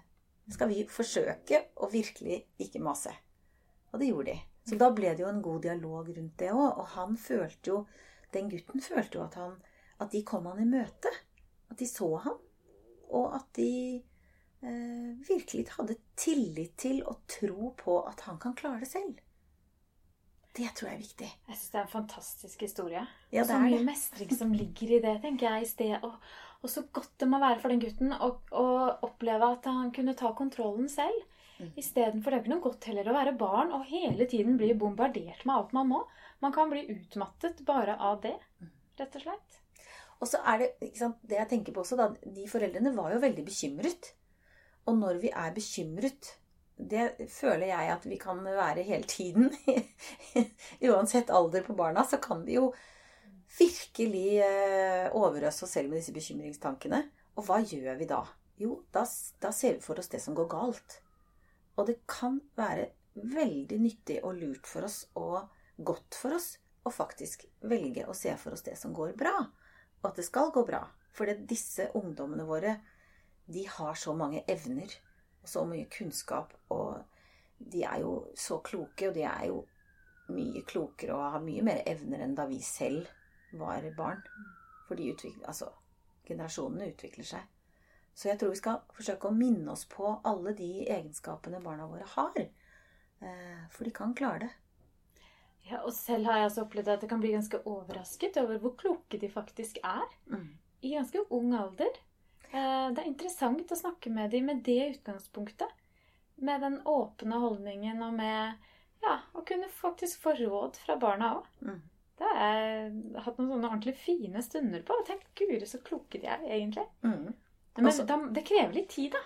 skal vi forsøke å virkelig ikke mase. Og det gjorde de. Så da ble det jo en god dialog rundt det òg. Og han følte jo Den gutten følte jo at, han, at de kom han i møte. At de så han. Og at de eh, virkelig hadde tillit til og tro på at han kan klare det selv. Det tror jeg er viktig. Jeg syns det er en fantastisk historie. Ja, og så det er mye mestring som ligger i det, tenker jeg. i sted. Og, og så godt det må være for den gutten å, å oppleve at han kunne ta kontrollen selv. Mm. Istedenfor det er ikke noe godt heller å være barn og hele tiden bli bombardert med alt man må. Man kan bli utmattet bare av det, Mm. rett og slett. Og så er det ikke sant, det jeg tenker på også, da. De foreldrene var jo veldig bekymret. Og når vi er bekymret Det føler jeg at vi kan være hele tiden. Uansett alder på barna, så kan vi jo virkelig eh, overøse oss selv med disse bekymringstankene. Og hva gjør vi da? Jo, da, da ser vi for oss det som går galt. Og det kan være veldig nyttig og lurt for oss og godt for oss å faktisk velge å se for oss det som går bra. Og at det skal gå bra. For disse ungdommene våre, de har så mange evner og så mye kunnskap. Og de er jo så kloke, og de er jo mye klokere og har mye mer evner enn da vi selv var barn. For altså, generasjonene utvikler seg. Så jeg tror vi skal forsøke å minne oss på alle de egenskapene barna våre har. Eh, For de kan klare det. Ja, og selv har jeg også opplevd at jeg kan bli ganske overrasket over hvor kloke de faktisk er. Mm. I ganske ung alder. Eh, Det er interessant å snakke med dem med det utgangspunktet. Med den åpne holdningen og med ja, å kunne faktisk få råd fra barna òg. Mm. Det har jeg hatt noen sånne ordentlig fine stunder på. Og Tenk guri, så kloke de er egentlig. Mm. Men Altså- da, det krever litt tid, da.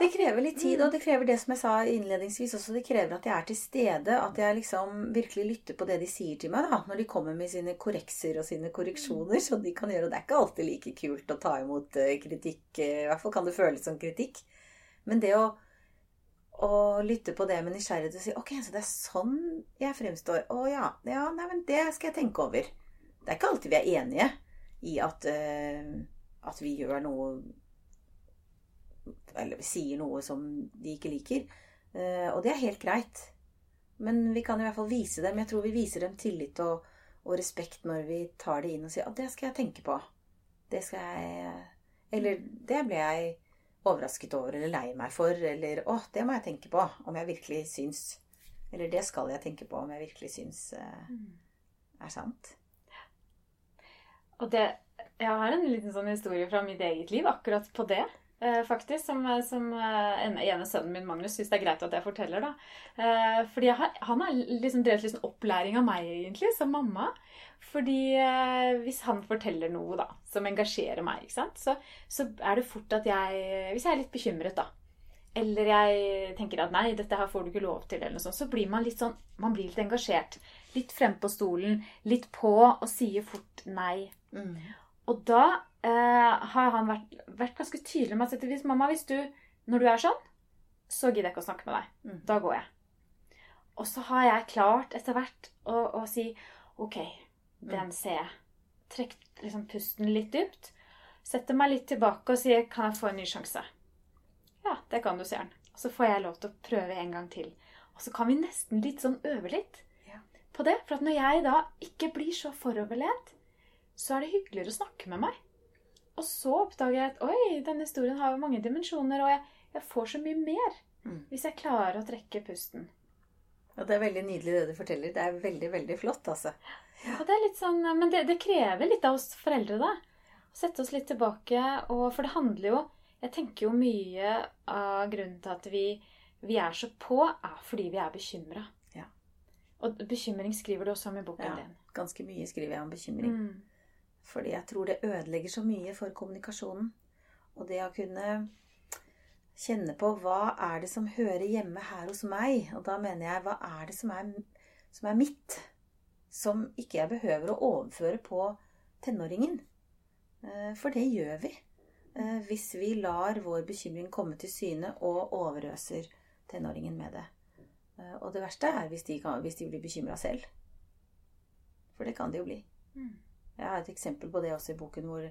Det krever litt tid, og det krever det som jeg sa innledningsvis også. Det krever at jeg er til stede, at jeg liksom virkelig lytter på det de sier til meg, da. Når de kommer med sine korrekser og sine korreksjoner, så de kan gjøre. Og det er ikke alltid like kult å ta imot eh, kritikk. eh, I hvert fall kan det føles som kritikk. Men det å, å lytte på det med nysgjerrighet og si Ok, så det er sånn jeg fremstår. Å ja. Ja, nei, men det skal jeg tenke over. Det er ikke alltid vi er enige i at, uh, at vi gjør noe eller sier noe som de ikke liker. Eh, og det er helt greit. Men vi kan i hvert fall vise dem Jeg tror vi viser dem tillit og, og respekt når vi tar det inn og sier at det skal jeg tenke på. Det skal jeg Eller det ble jeg overrasket over eller lei meg for. Eller å, det må jeg tenke på om jeg virkelig syns Eller det skal jeg tenke på om jeg virkelig syns eh, er sant. Og det, jeg har en liten sånn historie fra mitt eget liv akkurat på det. Eh, Faktisk, Som, som eh, ene sønnen min, Magnus, syns det er greit at jeg forteller. da. Eh, Fordi har, Han har liksom drevet sånn opplæring av meg, egentlig, som mamma. Fordi eh, hvis han forteller noe da, som engasjerer meg, ikke sant? Så, så er det fort at jeg Hvis jeg er litt bekymret, da. Eller jeg tenker at nei, dette her får du ikke lov til, eller noe sånt. Så blir man litt sånn Man blir litt engasjert. Litt frem på stolen, litt på, og sier fort nei. Mm. Og da eh, har han vært, vært ganske tydelig med at hvis, mamma, hvis du, når du er sånn, så gidder jeg ikke å snakke med deg. Mm. Da går jeg. Og så har jeg klart etter hvert å, å si OK, den ser jeg. Trekk liksom pusten litt dypt. Setter meg litt tilbake og sier kan jeg få en ny sjanse. Ja, det kan du, sier han. Og så får jeg lov til å prøve en gang til. Og så kan vi nesten litt sånn øve litt Ja. på det. For at når jeg da ikke blir så foroverlent, så er det hyggeligere å snakke med meg. Og så oppdager jeg at oi, denne historien har jo mange dimensjoner, og jeg, jeg får så mye mer Mm. hvis jeg klarer å trekke pusten. Og det er veldig nydelig det du forteller. Det er veldig, veldig flott, altså. Og det er litt sånn, Men det, det krever litt av oss foreldre, da. Å sette oss litt tilbake. Og, for det handler jo Jeg tenker jo mye av grunnen til at vi, vi er så på, er fordi vi er bekymra. Ja. Og bekymring skriver du også om i boken Ja. din. Ganske mye skriver jeg om bekymring. Mm. Fordi jeg tror det ødelegger så mye for kommunikasjonen. Og det å kunne kjenne på hva er det som hører hjemme her hos meg. Og da mener jeg hva er det som er, som er mitt? Som ikke jeg behøver å overføre på tenåringen. Eh, For det gjør vi. eh, Hvis vi lar vår bekymring komme til syne og overøser tenåringen med det. Eh, Og det verste er hvis de, kan, hvis de blir bekymra selv. For det kan de jo bli. Mm. Jeg har et eksempel på det også i boken, hvor,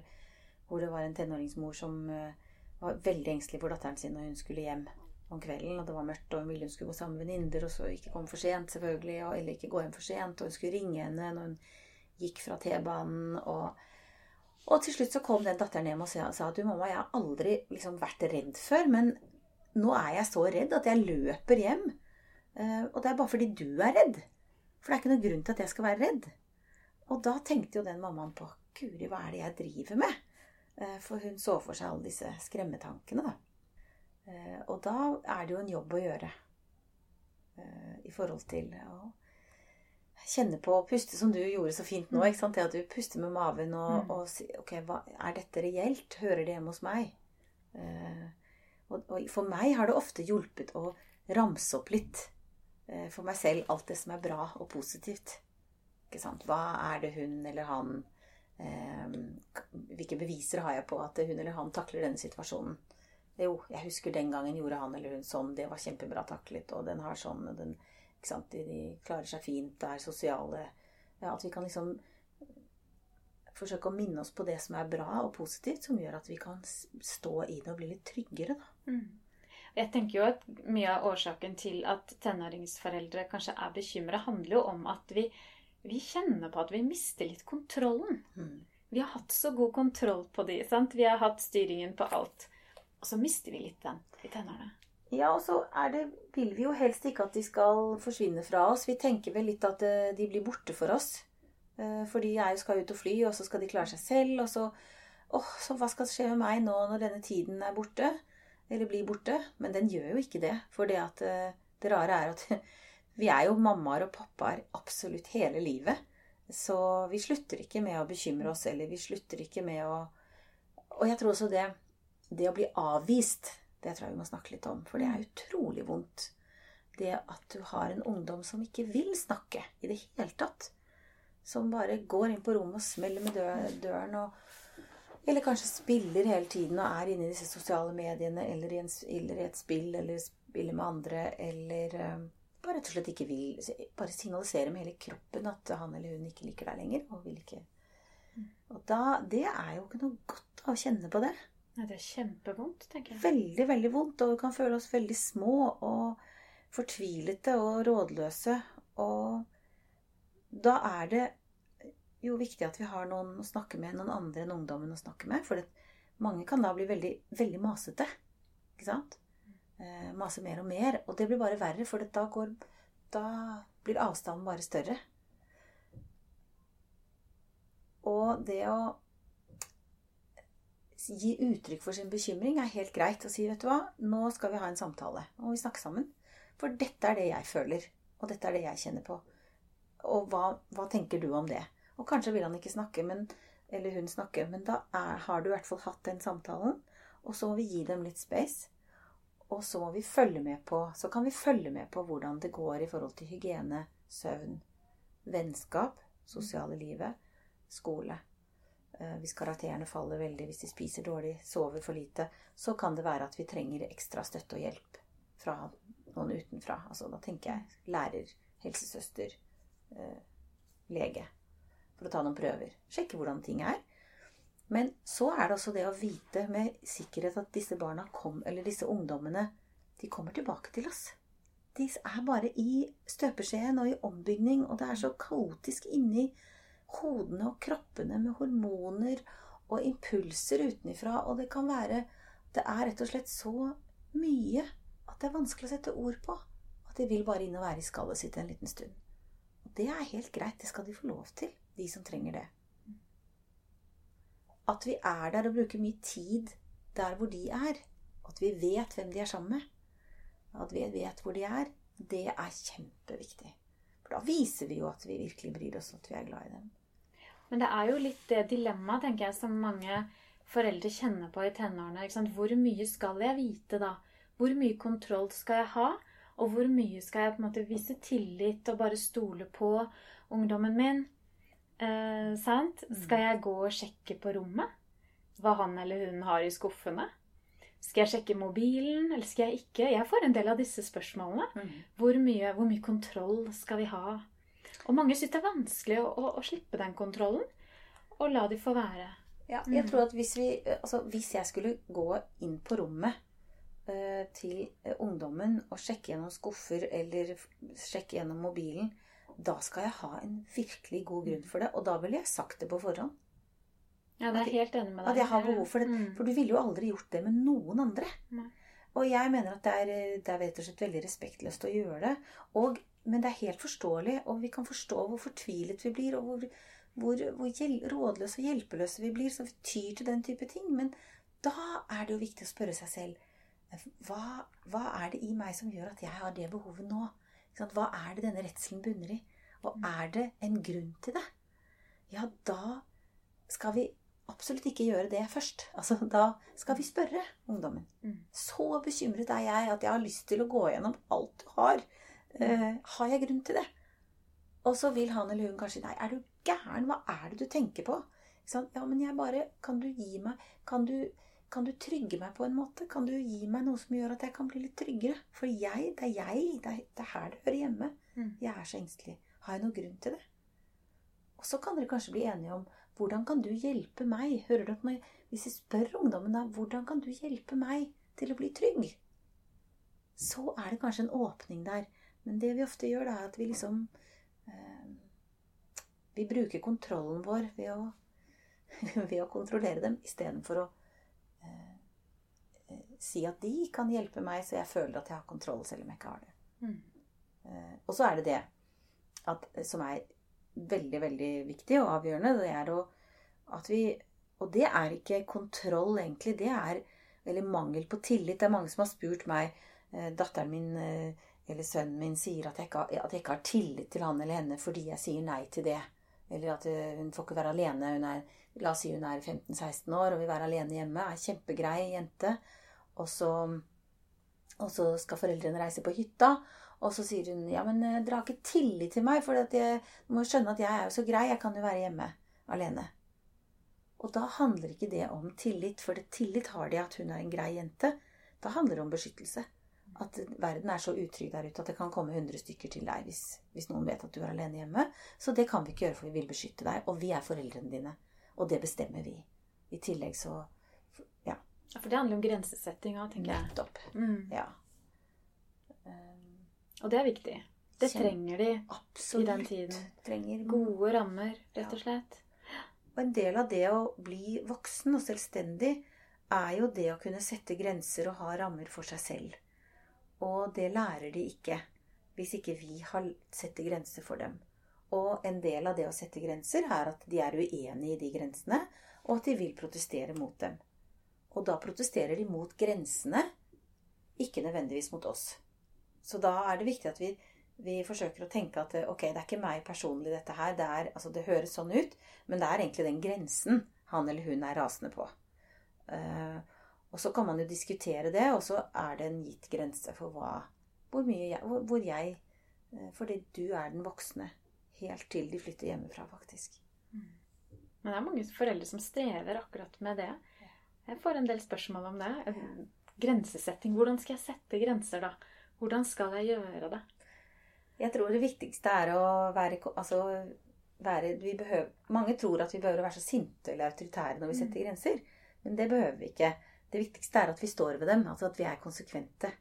hvor det var en tenåringsmor som eh, var veldig engstelig for datteren sin når hun skulle hjem om kvelden. Og det var mørkt, og hun ville hun skulle gå sammen med venninner, og så ikke komme for sent, selvfølgelig. Og, eller ikke gå hjem for sent. Og hun skulle ringe henne når hun gikk fra T-banen. Og, og til slutt så kom den datteren hjem og sa, at du, mamma, jeg har aldri liksom vært redd før, men nå er jeg så redd at jeg løper hjem. Eh, og det er bare fordi du er redd. For det er ikke noen grunn til at jeg skal være redd. Og da tenkte jo den mammaen på Guri, hva er det jeg driver med? Eh, For hun så for seg alle disse skremmetankene, da. Eh, Og da er det jo en jobb å gjøre eh, i forhold til å kjenne på å puste, som du gjorde så fint nå. ikke sant? Det at du puster med maven og, Mm. og sier Ok, hva, er dette reelt? Hører det hjemme hos meg? Og, og for meg har det ofte hjulpet å ramse opp litt for meg selv alt det som er bra og positivt. Ikke sant? Hva er det hun eller han eh, Hvilke beviser har jeg på at hun eller han takler denne situasjonen? Jo, jeg husker den gangen gjorde han eller hun sånn. Det var kjempebra taklet. Og den har sånn og den, ikke sant? De, klarer seg fint, det er sosiale ja, At vi kan liksom forsøke å minne oss på det som er bra og positivt, som gjør at vi kan stå i det og bli litt tryggere, da. Mm. Jeg tenker jo at mye av årsaken til at tenåringsforeldre kanskje er bekymra, handler jo om at vi, vi kjenner på at vi mister litt kontrollen. Mm. Vi har hatt så god kontroll på de, sant? Vi har hatt styringen på alt. Og så mister vi litt den i tenårene. Ja, og så er det, vil vi jo helst ikke at de skal forsvinne fra oss. Vi tenker vel litt at eh, de blir borte for oss. Eh, For de er jo skal ut og fly, og så skal de klare seg selv. Og så åh, så hva skal skje med meg nå når denne tiden er borte? Eller blir borte? Men den gjør jo ikke det. For det at eh, det rare er at vi er jo mammaer og pappaer absolutt hele livet. Så vi slutter ikke med å bekymre oss, eller vi slutter ikke med å Og jeg tror også det, det å bli avvist, det tror jeg vi må snakke litt om. For det er utrolig vondt. Det at du har en ungdom som ikke vil snakke i det hele tatt. Som bare går inn på rommet og smeller med døren og Eller kanskje spiller hele tiden og er inne i disse sosiale mediene eller i, en, eller i et spill eller spiller med andre eller eh, bare rett og slett ikke vil Bare signalisere med hele kroppen at han eller hun ikke liker deg lenger. Og vil ikke Og da Det er jo ikke noe godt å kjenne på det. Nei, det er kjempevondt, tenker jeg. Veldig, veldig vondt, og vi kan føle oss veldig små og fortvilete og rådløse. Og da er det jo viktig at vi har noen å snakke med, noen andre enn ungdommen å snakke med. For mange kan da bli veldig, veldig masete. Ikke sant? Eh, mase mer og mer. Og det blir bare verre, for da, går, da blir avstanden bare større. Og det å gi uttrykk for sin bekymring er helt greit. Og si, vet du hva, nå skal vi ha en samtale. og vi snakker sammen. For dette er det jeg føler. Og dette er det jeg kjenner på. Og hva, hva tenker du om det? Og kanskje vil han ikke snakke, men, eller hun snakke, men da er, har du i hvert fall hatt den samtalen. Og så må vi gi dem litt space. Og så må vi følge med på Så kan vi følge med på hvordan det går i forhold til hygiene, søvn, vennskap, sosiale livet, skole. Eh, Hvis karakterene faller veldig, hvis de spiser dårlig, sover for lite, så kan det være at vi trenger ekstra støtte og hjelp fra noen utenfra. Altså, da tenker jeg lærer, helsesøster, eh, lege. For å ta noen prøver. Sjekke hvordan ting er. Men så er det også det å vite med sikkerhet at disse barna kom, eller disse ungdommene, de kommer tilbake til oss. De er bare i støpeskjeen og i ombygning, og det er så kaotisk inni hodene og kroppene med hormoner og impulser utenifra. Og det kan være Det er rett og slett så mye at det er vanskelig å sette ord på. At de vil bare inn og være i skallet sitt en liten stund. Og det er helt greit. Det skal de få lov til, de som trenger det. At vi er der og bruker mye tid der hvor de er. At vi vet hvem de er sammen med. At vi vet hvor de er. Det er kjempeviktig. For da viser vi jo at vi virkelig bryr oss, og at vi er glad i dem. Men det er jo litt det dilemmaet, tenker jeg, som mange foreldre kjenner på i tenårene. Hvor mye skal jeg vite da? Hvor mye kontroll skal jeg ha? Og hvor mye skal jeg på en måte vise tillit og bare stole på ungdommen min? Eh, sant? Skal jeg gå og sjekke på rommet hva han eller hun har i skuffene? Skal jeg sjekke mobilen, eller skal jeg ikke? Jeg får en del av disse spørsmålene. Mm. Hvor mye, hvor mye kontroll skal vi ha? Og mange syns det er vanskelig å, å, å slippe den kontrollen. Og la de få være. Ja, Mm. jeg tror at hvis vi Altså, hvis jeg skulle gå inn på rommet eh, til eh, ungdommen og sjekke gjennom skuffer eller sjekke gjennom mobilen, da skal jeg ha en virkelig god grunn for det. Og da ville jeg sagt det på forhånd. Ja, det er helt enig med deg. At jeg har behov for det. Mm. For du ville jo aldri gjort det med noen andre. Nei. Og jeg mener at det er, det er rett og slett veldig respektløst å gjøre det. Og, men det er helt forståelig, og vi kan forstå hvor fortvilet vi blir, og hvor, hvor, hvor rådløse og hjelpeløse vi blir, så vi tyr til den type ting. Men da er det jo viktig å spørre seg selv hva, hva er det i meg som gjør at jeg har det behovet nå? Hva er det denne redselen bunner i? Og er det en grunn til det? Ja, da skal vi absolutt ikke gjøre det først. Altså, da skal vi spørre ungdommen. Mm. Så bekymret er jeg at jeg har lyst til å gå gjennom alt du har. Eh, har jeg grunn til det? Og så vil han eller hun kanskje Nei, er du gæren? Hva er det du tenker på? Ja, men jeg bare Kan du gi meg Kan du, kan du trygge meg på en måte? Kan du gi meg noe som gjør at jeg kan bli litt tryggere? For jeg, det er jeg. Det er, det er her det hører hjemme. Mm. Jeg er så engstelig. Har jeg noen grunn til det? Og så kan dere kanskje bli enige om hvordan kan du hjelpe meg? Hører du at når, Hvis jeg spør ungdommen da, hvordan kan du hjelpe meg til å bli trygg? Så er det kanskje en åpning der. Men det vi ofte gjør, da, er at vi liksom eh, Vi bruker kontrollen vår ved å, ved å kontrollere dem istedenfor å si at de kan hjelpe meg, så jeg føler at jeg har kontroll, selv om jeg ikke har det. Mm. Eh, og så er det det at, som er veldig, veldig viktig og avgjørende. Det er å, at vi Og det er ikke kontroll, egentlig. Det er Eller mangel på tillit. Det er mange som har spurt meg eh, Datteren min eh, eller sønnen min sier at jeg, ikke, har- at jeg ikke har tillit til han eller henne fordi jeg sier nei til det. Eller at eh, hun får ikke være alene. Hun er, la oss si hun er 15-16 år og vil være alene hjemme. Er kjempegrei jente. Og så, og så skal foreldrene reise på hytta. Og så sier hun ja, men eh, dere har ikke tillit til meg, for du må skjønne at jeg er jo så grei. Jeg kan jo være hjemme alene. Og da handler ikke det om tillit, for det tillit har de at hun er en grei jente. Da handler det om beskyttelse. At verden er så utrygg der ute at det kan komme 100 stykker til deg hvis, hvis noen vet at du er alene hjemme. Så det kan vi ikke gjøre, for vi vil beskytte deg. Og vi er foreldrene dine. Og det bestemmer vi. I tillegg så Ja, Ja, For det handler om grensesettinga, tenker jeg. nettopp. Mm. Ja. Um, Og det er viktig. Det Kjem. trenger de. Absolutt. I den tiden. Trenger Gode rammer, rett og slett. Og en del av det å bli voksen og selvstendig er jo det å kunne sette grenser og ha rammer for seg selv. Og det lærer de ikke hvis ikke vi setter grenser for dem. Og en del av det å sette grenser er at de er uenige i de grensene, og at de vil protestere mot dem. Og da protesterer de mot grensene, ikke nødvendigvis mot oss. Så da er det viktig at vi, vi forsøker å tenke at ok, det er ikke meg personlig dette her. Det, er, altså, det høres sånn ut, men det er egentlig den grensen han eller hun er rasende på. Uh, og så kan man jo diskutere det, og så er det en gitt grense for hva, hvor mye jeg, hvor, hvor jeg eh, Fordi du er den voksne. Helt til de flytter hjemmefra, faktisk. Men det er mange foreldre som strever akkurat med det. Jeg får en del spørsmål om det. Grensesetting. Hvordan skal jeg sette grenser, da? Hvordan skal jeg gjøre det? Jeg tror det viktigste er å være, altså, være vi behøver, Mange tror at vi behøver å være så sinte eller autoritære når vi Mm. setter grenser. Men det behøver vi ikke. Det viktigste er at vi står ved dem. Altså at vi er konsekvente.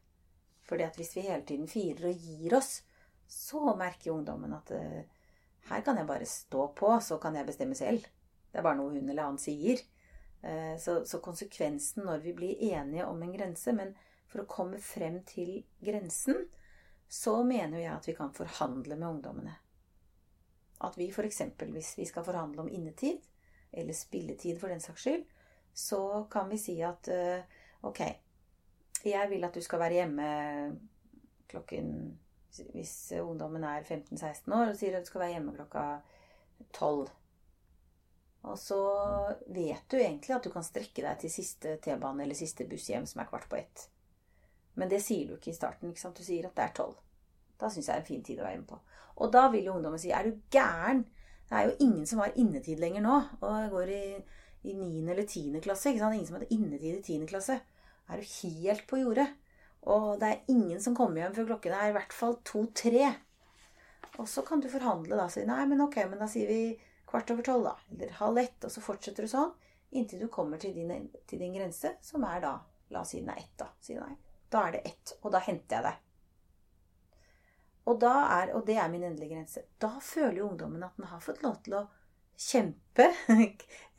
Fordi at hvis vi hele tiden firer og gir oss, så merker ungdommen at uh, her kan jeg bare stå på, så kan jeg bestemme selv. Det er bare noe hun eller han sier. Eh, så, så konsekvensen når vi blir enige om en grense Men for å komme frem til grensen, så mener jeg at vi kan forhandle med ungdommene. At vi f.eks. hvis vi skal forhandle om innetid, eller spilletid for den saks skyld, så kan vi si at eh, ok, jeg vil at du skal være hjemme klokken Hvis ungdommen er 15-16 år og sier at du skal være hjemme klokka 12. Og så vet du egentlig at du kan strekke deg til siste T-bane eller siste buss hjem, som er kvart på ett. Men det sier du ikke i starten. ikke sant? Du sier at det er tolv. Da syns jeg det er en fin tid å være med på. Og da vil jo ungdommen si er du gæren? Det er jo ingen som har innetid lenger nå. Og jeg går i, i 9. eller 10. klasse. ikke sant? Ingen som hadde innetid i 10. klasse. er du helt på jordet. Og det er ingen som kommer hjem før klokken er i hvert fall to-tre. Og så kan du forhandle da. og Si nei, men ok, men da sier vi kvart over tolv, da. Eller halv ett. Og så fortsetter du sånn inntil du kommer til din, til din grense, som er da La oss si den er ett, da. Da er det ett, og da henter jeg deg. Og, er, og det er min endelige grense. Da føler jo ungdommen at den har fått lov til å kjempe,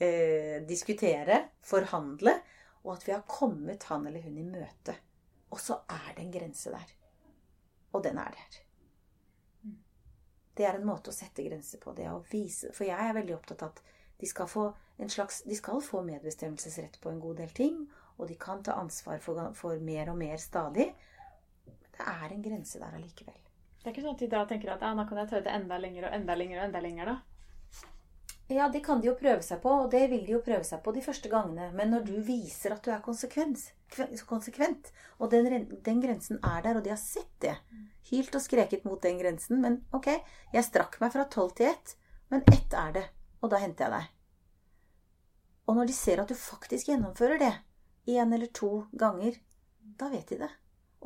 eh, diskutere, forhandle, og at vi har kommet han eller hun i møte. Og så er det en grense der. Og den er der. Det er en måte å sette grenser på. det å vise, For jeg er veldig opptatt av at de skal få, slags, de skal få medbestemmelsesrett på en god del ting. Og de kan ta ansvar for, for mer og mer stadig. Men det er en grense der allikevel. Det er ikke sånn at de da tenker at ja, nå kan jeg det enda lenger og enda lenger og enda lenger, da? Ja, det kan de jo prøve seg på, og det vil de jo prøve seg på de første gangene. Men når du viser at du er konsekvent, og den, den, grensen er der, og de har sett det Hylt og skreket mot den grensen, men ok, jeg strakk meg fra tolv til ett, men ett er det, og da henter jeg deg. Og når de ser at du faktisk gjennomfører det, én eller to ganger, da vet de det.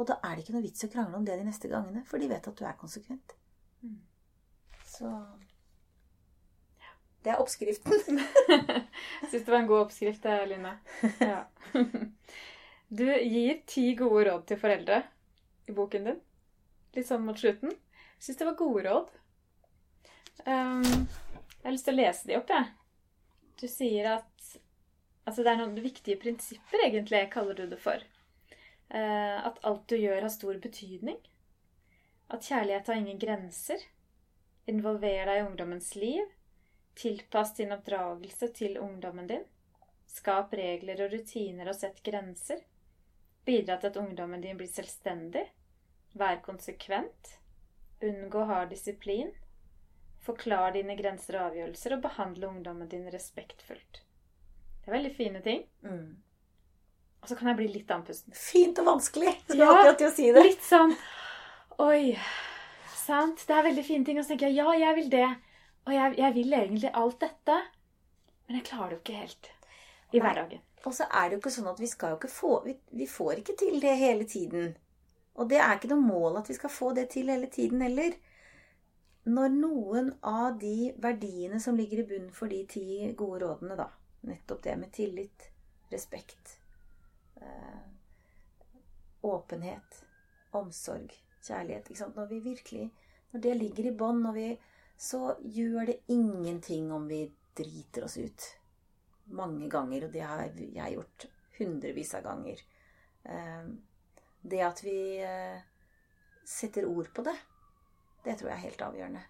Og da er det ikke noe vits å krangle om det de neste gangene, for de vet at du er konsekvent. Mm. Så det er oppskriften. Jeg syns det var en god oppskrift, Line. Ja. Du gir ti gode råd til foreldre i boken din. Litt sånn mot slutten. Jeg syns det var gode råd. Um, jeg har lyst til å lese de opp, jeg. Du sier at Altså, det er noen viktige prinsipper, egentlig, kaller du det for. Uh, at alt du gjør, har stor betydning. At kjærlighet har ingen grenser. Involver deg i ungdommens liv Tilpass din oppdragelse til ungdommen din. Skap regler og rutiner og sett grenser. Bidra til at ungdommen din blir selvstendig. Vær konsekvent. Unngå hard disiplin. Forklar dine grenser og avgjørelser, og behandle ungdommen din respektfullt. Det er veldig fine ting. Mm. Og så kan jeg bli litt andpusten. Fint og vanskelig. Ja, akkurat til å si det. Litt sånn Oi. Sant? Det er veldig fine ting. Og så tenker jeg ja, jeg vil det. Og jeg, jeg, vil egentlig alt dette, men jeg klarer det jo ikke helt i hverdagen. Og så er det jo ikke sånn at vi skal jo ikke få vi, vi, får ikke til det hele tiden. Og det er ikke noe mål at vi skal få det til hele tiden heller. Når noen av de verdiene som ligger i bunnen for de ti gode rådene, da, nettopp det med tillit, respekt, øh, åpenhet, omsorg, kjærlighet Når vi virkelig Når det ligger i bånn, når vi så gjør det ingenting om vi driter oss ut. Mange ganger, og det har jeg gjort hundrevis av ganger. Ehm, det at vi eh, setter ord på det, det tror jeg er helt avgjørende.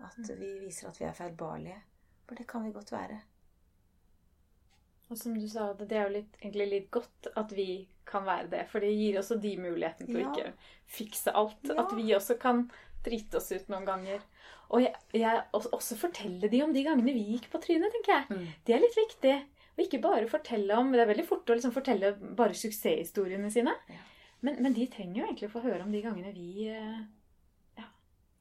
At mm. vi viser at vi er feilbarlige. For det kan vi godt være. Og som du sa, det er jo litt, egentlig litt godt at vi kan være det. For det gir også de muligheten til ja. å ikke fikse alt. Ja. At vi også kan drite oss ut noen ganger. Og jeg, jeg, også fortelle de om de gangene vi gikk på trynet, tenker jeg. Mm. Det er litt viktig. Og ikke bare fortelle om Det er veldig fort å liksom fortelle bare suksesshistoriene sine. Ja. Men, men, de trenger jo egentlig å få høre om de gangene vi eh, ja,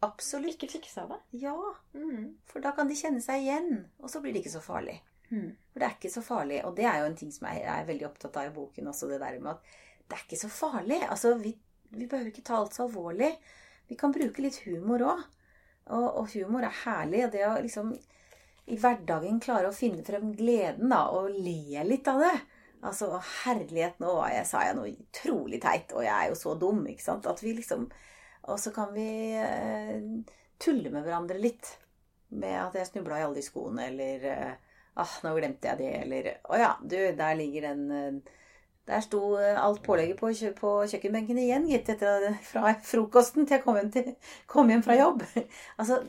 Absolutt. ikke fiksa det. Ja. Mm. For da kan de kjenne seg igjen. Og så blir det ikke så farlig. Mm. For det er ikke så farlig. Og det er jo en ting som jeg er veldig opptatt av i boken også, det der med at det er ikke så farlig. Altså, vi, vi behøver ikke ta alt så alvorlig. Vi kan bruke litt humor òg. Og, og, humor er herlig. Det å liksom i hverdagen klare å finne frem gleden da, og le litt av det. Altså, herlighet, nå jeg, sa jeg noe utrolig teit, og jeg er jo så dum, ikke sant. At vi liksom Og så kan vi eh, tulle med hverandre litt. Med at jeg snubla i alle de skoene, eller eh, ah, nå glemte jeg det, eller Å ja, du, der ligger den eh, der sto eh, alt pålegget på, på kjøkkenbenken igjen, gitt, etter fra frokosten til jeg kom hjem, til, kom hjem fra jobb. Altså,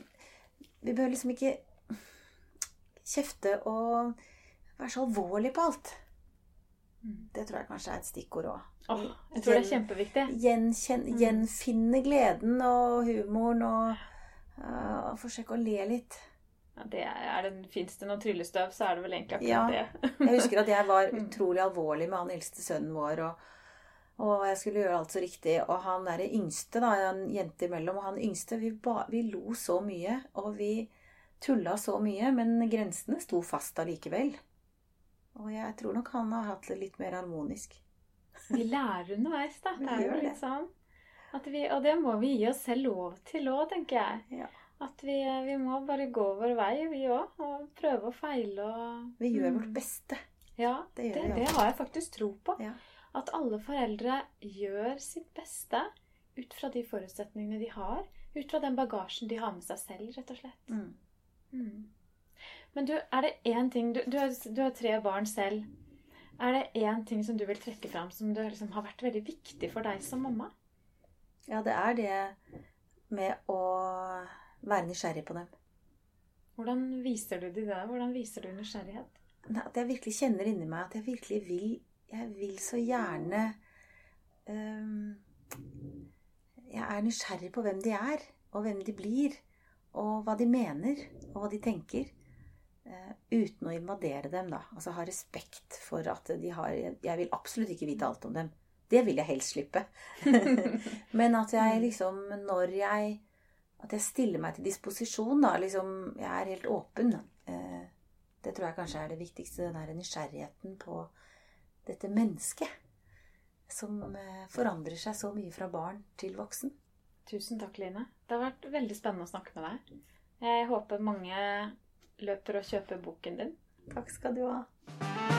vi bør liksom ikke kjefte og være så alvorlige på alt. Det tror jeg kanskje er et stikkord òg. Oh, jeg tror det er kjempeviktig. Gjenkjen, mm. Gjenfinne gleden og humoren og uh, forsøke å le litt. Ja, det er det, Fins det noe tryllestøv, så er det vel egentlig akkurat ja. det. jeg husker at jeg var mm. utrolig alvorlig med han eldste sønnen vår. og og jeg skulle gjøre alt så riktig. Og han er det yngste, da, en jente imellom, og han yngste vi, ba, vi lo så mye. Og vi tulla så mye, men grensene sto fast allikevel. Og jeg tror nok han har hatt det litt mer harmonisk. Vi lærer underveis, da. Det er jo litt sånn at vi, Og det må vi gi oss selv lov til òg, tenker jeg. Ja. At vi, vi må bare gå vår vei, vi òg. Og prøve og feile og Vi gjør Mm. vårt beste. Ja, Det det, det har jeg faktisk tro på. Ja. At alle foreldre gjør sitt beste ut fra de forutsetningene de har. Ut fra den bagasjen de har med seg selv, rett og slett. Mm. Mm. Men du, er det én ting du, du, har, du har tre barn selv. Er det én ting som du vil trekke fram som du, liksom har vært veldig viktig for deg som mamma? Ja, det er det med å være nysgjerrig på dem. Hvordan viser du de det? Hvordan viser du nysgjerrighet? At jeg virkelig kjenner inni meg at jeg virkelig vil Jeg vil så gjerne um, Jeg er nysgjerrig på hvem de er, og hvem de blir, og hva de mener, og hva de tenker. Uh, uten å invadere dem, da. Altså ha respekt for at de har Jeg vil absolutt ikke vite alt om dem. Det vil jeg helst slippe. Men at jeg liksom, når jeg At jeg stiller meg til disposisjon, da. Liksom, jeg er helt åpen. Eh, det tror jeg kanskje er det viktigste. Den der nysgjerrigheten på dette mennesket. Som eh, forandrer seg så mye fra barn til voksen. Tusen takk, Line. Det har vært veldig spennende å snakke med deg. Jeg håper mange løper og kjøper boken din. Takk skal du ha.